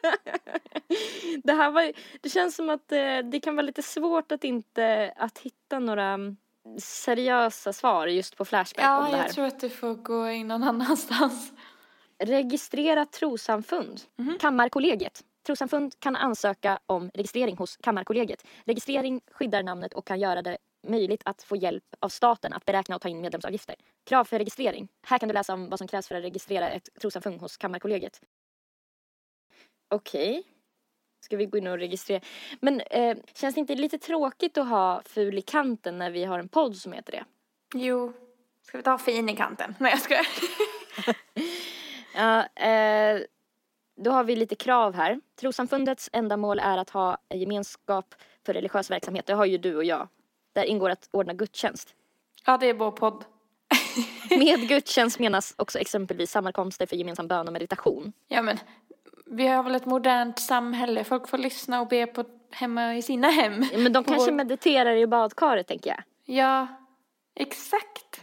Det här var, det känns som att eh, det kan vara lite svårt att inte, att hitta några mm, seriösa svar just på Flashback om Ja, det här. jag tror att du får gå in någon annanstans. Registrera trossamfund. Kammarkollegiet. Trossamfund kan ansöka om registrering hos Kammarkollegiet. Registrering skyddar namnet och kan göra det möjligt att få hjälp av staten att beräkna och ta in medlemsavgifter. Krav för registrering. Här kan du läsa om vad som krävs för att registrera ett trossamfund hos Kammarkollegiet. Okej. Ska vi gå in och registrera? Men eh, känns det inte lite tråkigt att ha ful i kanten när vi har en podd som heter det? Jo. Ska vi ta fin i kanten? Nej, jag skojar. Ja, eh, då har vi lite krav här. Trossamfundets ändamål är att ha en gemenskap för religiös verksamhet. Det har ju du och jag. Där ingår att ordna gudstjänst. Ja, det är vår podd. Med gudstjänst menas också exempelvis sammankomster för gemensam bön och meditation. Ja, men vi har väl ett modernt samhälle. Folk får lyssna och be på hemma i sina hem. Men de På kanske vår- mediterar i badkaret tänker jag. Ja, exakt.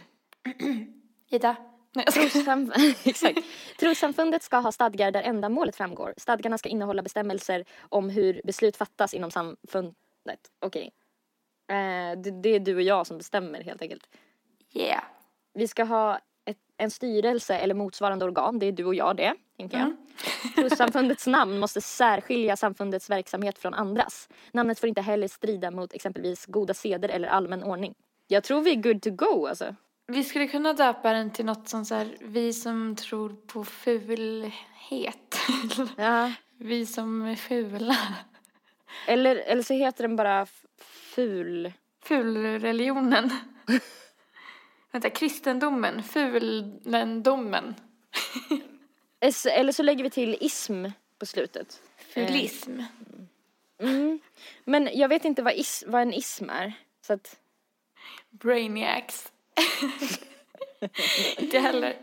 Ida. Nej, jag Exakt. Trossamfundet ska ha stadgar där ändamålet framgår. Stadgarna ska innehålla bestämmelser om hur beslut fattas inom samfundet. Okej. Eh, det, det är du och jag som bestämmer helt enkelt. Yeah. Vi ska ha ett, en styrelse eller motsvarande organ, det är du och jag det, tänker jag. Mm. Trossamfundets namn måste särskilja samfundets verksamhet från andras. Namnet får inte heller strida mot exempelvis goda seder eller allmän ordning. Jag tror vi är good to go alltså. Vi skulle kunna döpa den till något som så här, vi som tror på fulhet. Ja. vi som är fula. Eller, eller så heter den bara ful... Fulreligionen. Vänta, kristendomen, fulendomen. Eller så lägger vi till ism på slutet. Fulism. Mm. Men jag vet inte vad, is, vad en ism är. Så att, Brainiacs. Inte heller.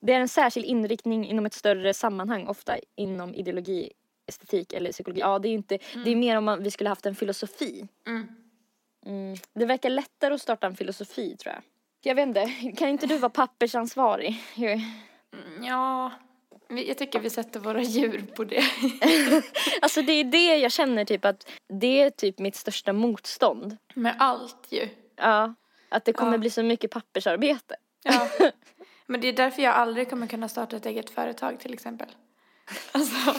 det är en särskild inriktning inom ett större sammanhang, ofta inom ideologi, estetik eller psykologi. Ja, det är inte, det är mer om man, vi skulle haft en filosofi. Mm. Mm. Det verkar lättare att starta en filosofi tror jag. Jag vet inte, kan inte du vara pappersansvarig? Mm, Ja, jag tycker vi sätter våra djur på det. Alltså det är det jag känner typ att det är typ mitt största motstånd. Med allt ju. Ja, att det kommer Ja. bli så mycket pappersarbete. Ja. Men det är därför jag aldrig kommer kunna starta ett eget företag till exempel. Alltså,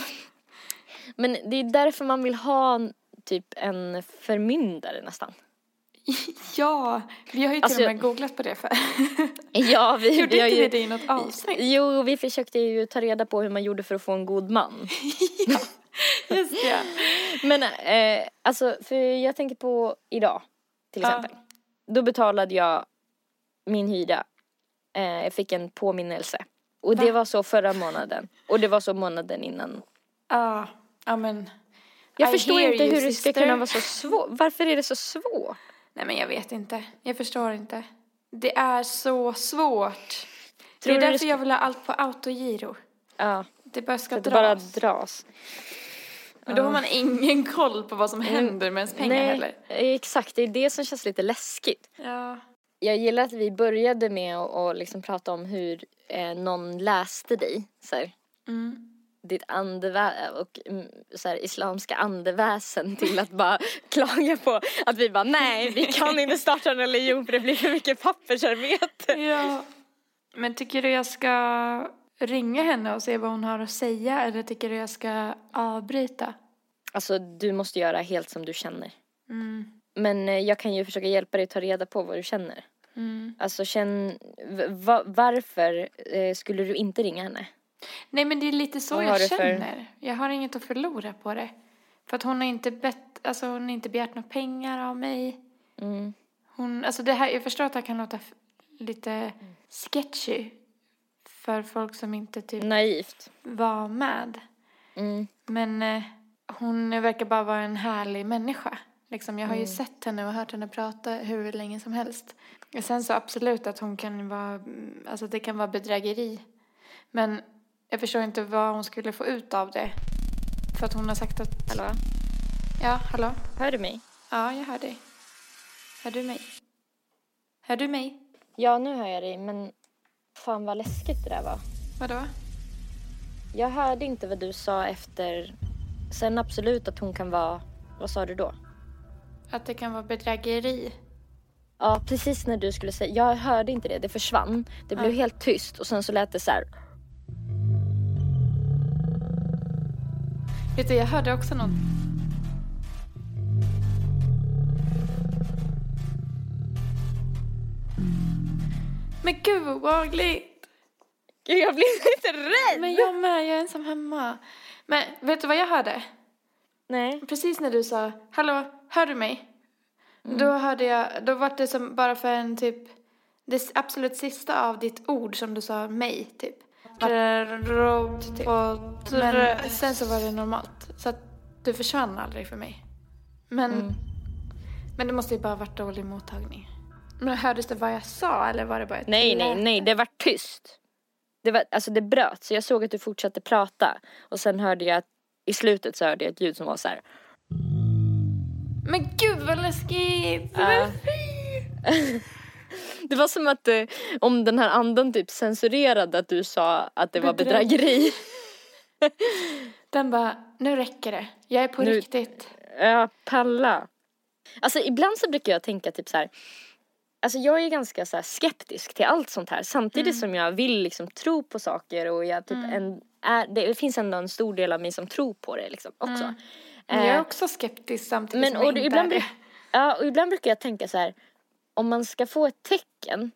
Men det är därför man vill ha typ en förmyndare nästan. Ja. Vi har ju till Alltså, och med googlat på det för. Ja, vi, Gjorde vi inte ju... det i något avsnitt? Jo, vi försökte ju ta reda på hur man gjorde för att få en god man. Just det. Men eh, alltså, för jag tänker på idag till Ja. exempel. Då betalade jag min hyra. Eh, jag fick en påminnelse. Och det Va? var så förra månaden. Och det var så månaden innan. Ja, ja men. Jag I förstår inte hur det ska sister. kunna vara så svårt. Varför är det så svårt? Nej men jag vet inte. Jag förstår inte. Det är så svårt. Tror det är därför ska- jag vill ha allt på autogiro. Ja, Det bara ska det bara dras. Men då har man ingen koll på vad som händer med ens pengar Nej, heller. exakt. Det är det som känns lite läskigt. Ja. Jag gillar att vi började med att liksom prata om hur eh, någon läste dig. Så Mm. Ditt andevä och mm, så här, islamska andeväsen till att bara klaga på att vi bara nej, vi kan inte starta en religion för det blir för mycket pappersarbete. ja. Men tycker du jag ska ringa henne och se vad hon har att säga eller tycker du jag ska avbryta? Alltså du måste göra helt som du känner. Mm. Men eh, jag kan ju försöka hjälpa dig att ta reda på vad du känner. Mm. Alltså känn, va, varför eh, skulle du inte ringa henne? Nej men det är lite så Vad jag för- känner. Jag har inget att förlora på det. För att hon har inte bett, alltså hon har inte begärt några pengar av mig. Mm. Hon, alltså det här, jag förstår att det här kan låta lite sketchy för folk som inte typ Naivt. var med. Mm. Men eh, hon verkar bara vara en härlig människa. Liksom, jag har ju Mm. sett henne och hört henne prata hur länge som helst. Sen så absolut att hon kan vara, mm, alltså det kan vara bedrägeri. Men jag förstår inte vad hon skulle få ut av det. För att hon har sagt att, Hallå? ja, hallå? Hör du mig? Ja, jag hör dig. Hör du mig? Hör du mig? Ja, nu hör jag dig, men fan vad läskigt det där var. Vadå? Jag hörde inte vad du sa efter. Sen absolut att hon kan vara, vad sa du då? Att det kan vara bedrägeri. Ja, precis när du skulle säga, jag hörde inte det, det försvann. Det blev Ja. helt tyst och sen så lät det så här. Vet du, jag hörde också något. Men gud vad obehagligt! Gud, jag blev lite rädd! Men jag med, jag är ensam hemma. Men vet du vad jag hörde? Nej. Precis när du sa hallå, hör du mig? Då hörde jag, då var det som bara för en typ, det absolut sista av ditt ord som du sa mig typ. Typ. Men sen så var det normalt. Så att du försvann aldrig för mig. Men, Mm. men det måste ju bara varit dålig mottagning. Men hördes det vad jag sa eller var det bara ett Nej, nej, nej, det var tyst. Det var, alltså det bröt, så jag såg att du fortsatte prata. Och sen hörde jag i slutet så hörde jag ett ljud som var så här. Men gud vad läskigt! Ja. Det var som att eh, om den här anden typ censurerade att du sa att det var Bedräg- bedrägeri. Den bara, nu räcker det. Jag är på Nu- riktigt. Ja, palla. Alltså ibland så brukar jag tänka typ så här. Alltså jag är ganska så här skeptisk till allt sånt här samtidigt Mm. som jag vill liksom tro på saker och jag typ en, är, det finns ändå en stor del av mig som tror på det liksom också. Mm. Men jag är Eh, också skeptisk samtidigt men som jag och det, inte ibland, är det. ja, och ibland brukar jag tänka så här om man ska få ett tecken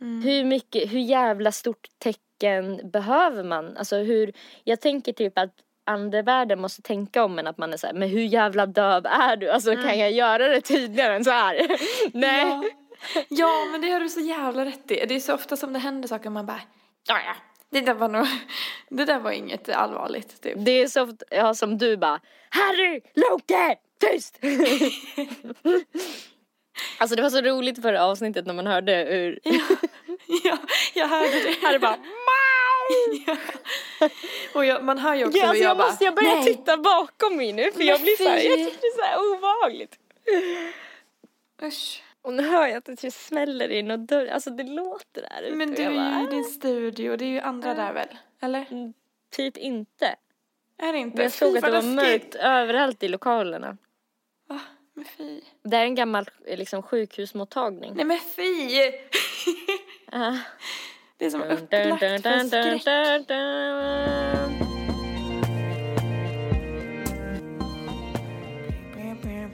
Mm. hur mycket, hur jävla stort tecken behöver man? Alltså hur, jag tänker typ att andevärlden måste tänka om en att man är så här, men hur jävla döv är du? Alltså kan jag göra det tydligare än så här? Nej. Ja. ja, men det har du så jävla rätt i. Det är så ofta som det händer saker man bara, ja ja, det där var nog, det där var inget allvarligt typ. Det är så ofta, ja, som du bara, Harry, Loke, tyst! alltså det var så roligt förra avsnittet när man hörde hur Ja, jag hörde det. Harry bara, Ja. Och jag, man hör ju också ja, alltså jag, jag bara, måste, jag börjar nej. titta bakom mig nu för jag blir så här, jag tycker det är så här obehagligt. Usch. Och nu hör jag att det typ smäller in och dörr, alltså det låter där ute. Men du är bara, ju i din studio, det är ju andra där väl? Eller? Typ inte. Är det inte? Men jag såg att det var mörkt överallt i lokalerna. Va? Men fy. Det är en gammal eh, liksom, sjukhusmottagning. Nej men fy! Det är som upplagt dun, för dun, dun, skräck. dun, dun.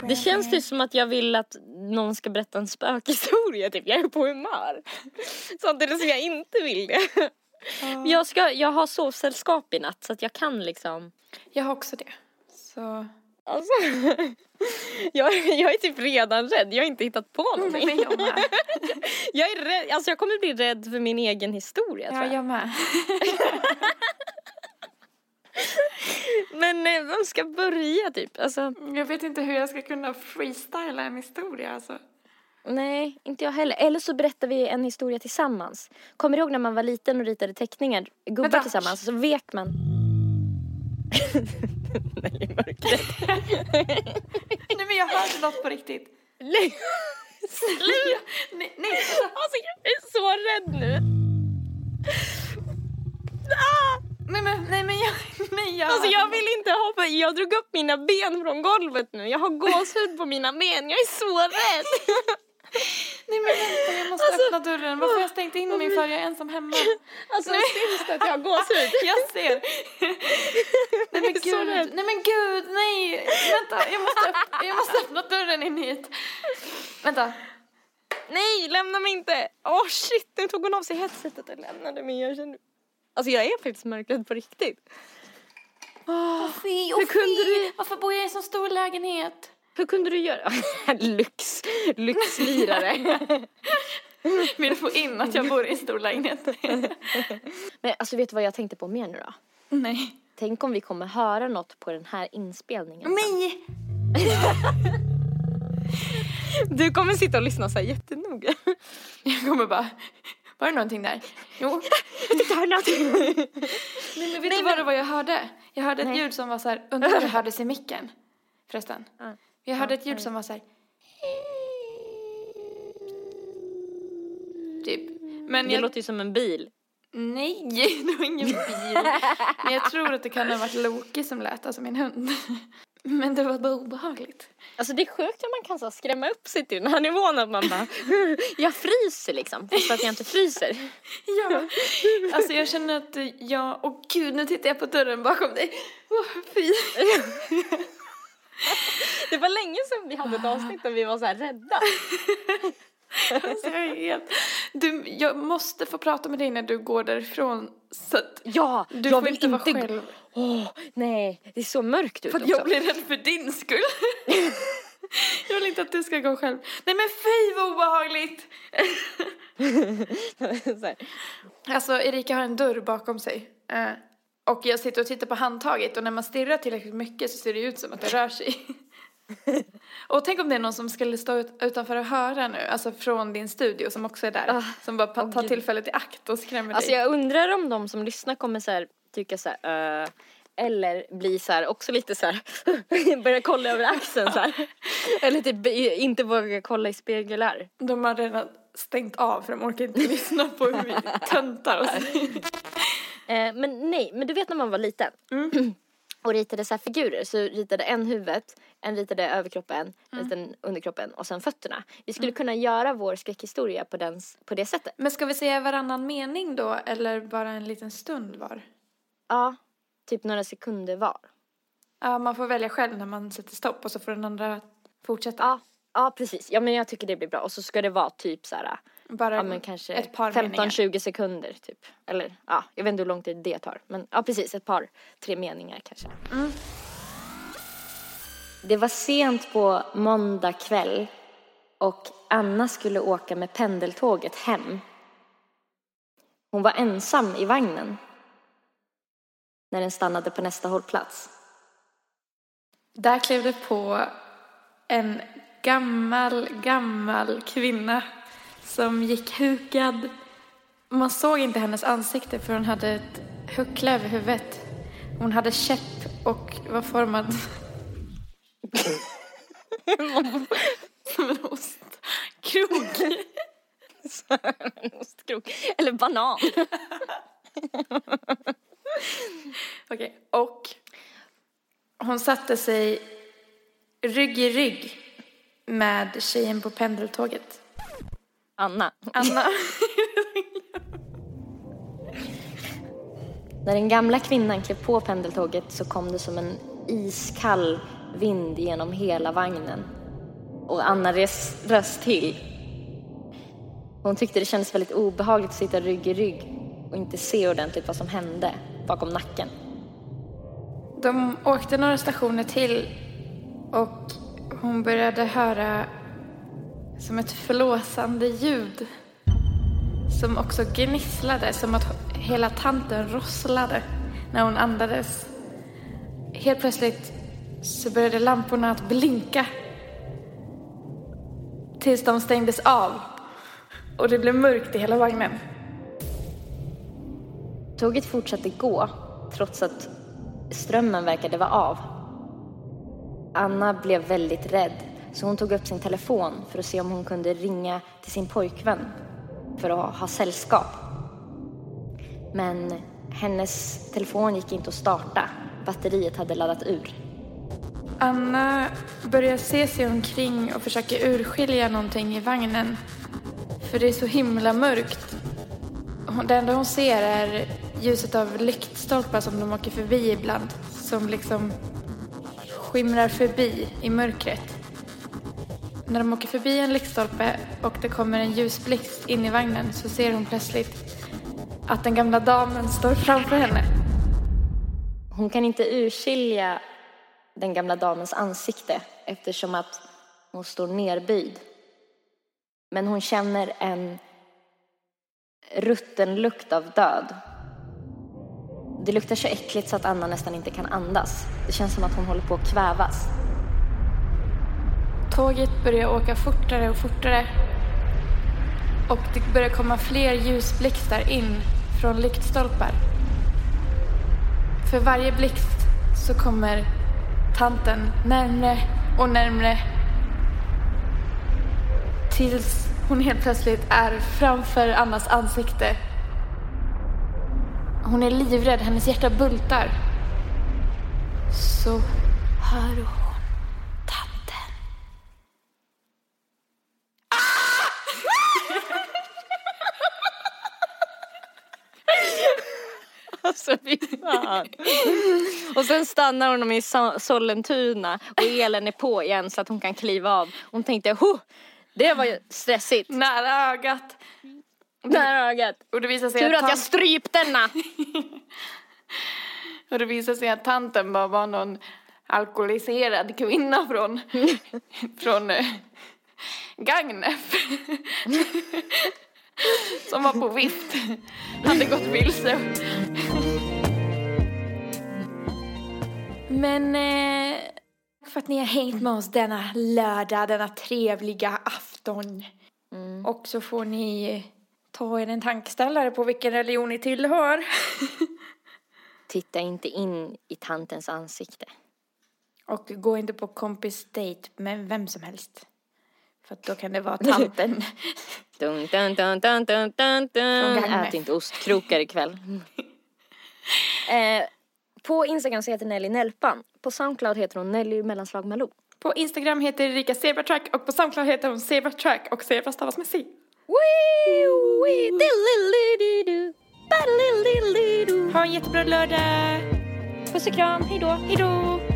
Det känns typ som att jag vill att någon ska berätta en spökhistoria, typ. Jag är på humör. Samtidigt som jag inte vill det. Men Jag, ska, jag har sovsällskap i natt så att jag kan liksom Jag har också det. Så... Alltså, jag, jag är typ redan rädd, jag har inte hittat på Nej, någonting. men jag med. Jag är rädd, alltså jag kommer bli rädd för min egen historia tror Ja, jag. jag med. Men eh, vem ska börja typ? Alltså, Jag vet inte hur jag ska kunna freestyla en historia alltså. nej, inte jag heller. Eller så berättar vi en historia tillsammans. Kommer du ihåg när man var liten och ritade teckningar, gubbar Vänta. tillsammans, så vek man. nej, mörkret. Nej men jag hörde något på riktigt. Nej, sluta! Nej, nej. Alltså jag är så rädd nu. Ah! Nej men, nej men jag, nej jag Alltså jag vill inte hoppa, jag drog upp mina ben från golvet nu. Jag har gåshud på mina ben, jag är så rädd. Nej men vänta jag måste Alltså, öppna dörren. Varför har jag stängt in mig för? Jag är ensam hemma. Alltså syns det att jag har gåshud? Jag ser. Nej men gud, nej men gud, nej. Vänta, jag måste, öpp- jag måste öppna dörren in hit. Vänta. Nej, lämna mig inte! Åh shit, nu tog hon av sig headsetet och lämnade mig. Jag känner... Alltså jag är faktiskt mörkrädd på riktigt. Åh, Fy, Hur kunde du- Varför bor jag i en så stor lägenhet? Hur kunde du göra? Lyx, lyxlirare. Vill få in att jag bor i en stor lägenhet. Men alltså vet du vad jag tänkte på mer nu då? Nej. Tänk om vi kommer höra något på den här inspelningen. Nej! Du kommer sitta och lyssna så här jättenoga. Jag kommer bara, var det någonting där? Jo. Det här är någonting. Nej men vet du vad det var jag hörde? Jag hörde ett Nej. ljud som var så här, undrar om det hördes i micken? Förresten. Ja. Jag hörde ett ljud som var så här. Typ. Men Det jag, låter ju som en bil. nej, det var ingen bil. Men jag tror att det kan ha varit Loki som lät, alltså min hund. Men det var bara obehagligt. Alltså det är sjukt hur man kan så skrämma upp sig till den här nivån att man bara Jag fryser liksom fast att jag inte fryser. Ja, alltså jag känner att jag, åh gud nu tittar jag på dörren bakom dig. Åh fy. Det var länge sedan vi hade ett avsnitt där vi var så här rädda. Alltså, jag, är helt... du, jag måste få prata med dig när du går därifrån så att Ja, du jag får vill inte vara inte själv. Åh, nej, det är så mörkt ut För att också. jag blir rädd för din skull. jag vill inte att du ska gå själv. Nej men fy vad obehagligt! Alltså Erika har en dörr bakom sig. Eh, och jag sitter och tittar på handtaget och när man stirrar tillräckligt mycket så ser det ut som att det rör sig. och tänk om det är någon som skulle stå ut, utanför och höra nu, alltså från din studio som också är där. Ah, som bara tar tillfället i akt och skrämmer Alltså dig. jag undrar om de som lyssnar kommer så här tycka så här, "Äh", eller bli så här också lite så här börja kolla över axeln så här. Eller typ inte våga kolla i speglar. De har redan stängt av för de orkar inte lyssna på hur vi töntar oss. Eh, men nej, men du vet när man var liten. Mm. och ritade så figurer. Så ritade en huvudet, en ritade överkroppen, en ritade underkroppen och sen fötterna. Vi skulle kunna göra vår skräckhistoria på, den, på det sättet. Men ska vi säga varannan mening då eller bara en liten stund var? Ja, typ några sekunder var. Ja, man får välja själv när man sätter stopp och så får den andra fortsätta. Ja, ja precis. Ja men jag tycker det blir bra. Och så ska det vara typ så här, Bara ja men kanske ett par meningar. 15-20 sekunder typ. Eller ja, jag vet inte hur lång tid det tar. Men ja precis, ett par, tre meningar kanske. Mm. Det var sent på måndag kväll och Anna skulle åka med pendeltåget hem. Hon var ensam i vagnen när den stannade på nästa hållplats. Där klev det på en gammal, gammal kvinna som gick hukad. Man såg inte hennes ansikte för hon hade ett huckla över huvudet. Hon hade käpp och var formad som en ostkrok. En ostkrok. Eller banan. Okej, och hon satte sig rygg i rygg med tjejen på pendeltåget. Anna. Anna. När den gamla kvinnan klev på pendeltåget så kom det som en iskall vind genom hela vagnen. Och Anna res, röst till. Hon tyckte det kändes väldigt obehagligt att sitta rygg i rygg och inte se ordentligt vad som hände bakom nacken. De åkte några stationer till och hon började höra som ett förlåsande ljud som också gnisslade, som att hela tanten rosslade när hon andades. Helt plötsligt så började lamporna att blinka tills de stängdes av och det blev mörkt i hela vagnen. Tåget fortsatte gå trots att strömmen verkade vara av. Anna blev väldigt rädd så hon tog upp sin telefon för att se om hon kunde ringa till sin pojkvän för att ha sällskap. Men hennes telefon gick inte att starta. Batteriet hade laddat ur. Anna börjar se sig omkring och försöker urskilja någonting i vagnen. För det är så himla mörkt. Det enda hon ser är ljuset av lyktstolpar som de åker förbi ibland. Som liksom skimrar förbi i mörkret. När de åker förbi en lyktstolpe och det kommer en ljusblixt in i vagnen så ser hon plötsligt att den gamla damen står framför henne. Hon kan inte urskilja den gamla damens ansikte eftersom att hon står nerböjd. Men hon känner en rutten lukt av död. Det luktar så äckligt så att Anna nästan inte kan andas. Det känns som att hon håller på att kvävas. Tåget börjar åka fortare och fortare. Och det börjar komma fler ljusblixtar in från lyktstolpar. För varje blixt så kommer tanten närmre och närmre. Tills hon helt plötsligt är framför Annas ansikte. Hon är livrädd, hennes hjärta bultar. Så hör hon tanten. Alltså fy fan. Och sen stannar hon i So- Sollentuna och elen är på igen så att hon kan kliva av. Hon tänkte, det var ju stressigt. Nära ögat. Nära ögat. Och det visar sig Tur att, att jag tant- strypte denna. och det visar sig att tanten bara var någon alkoholiserad kvinna från, från eh, Gagnef. Som var på vift. Hade gått vilse. Men eh, för att ni har hängt med oss denna lördag, denna trevliga afton. Och så får ni ta er en tankeställare på vilken religion ni tillhör. Titta inte in i tantens ansikte. Och gå inte på kompis dejt med vem som helst. För då kan det vara tanten. Dun, dun, dun, dun, dun, dun, dun. Ät inte ostkrokar ikväll. eh, På Instagram så heter Nelly Nelpan. På Soundcloud heter hon Nelly mellanslag Malou. På Instagram heter Erika Zebratrack och på Soundcloud heter hon Zebratrack och Zebra stavas med C. Ha en jättebra lördag! Puss och kram, hejdå. Hejdå!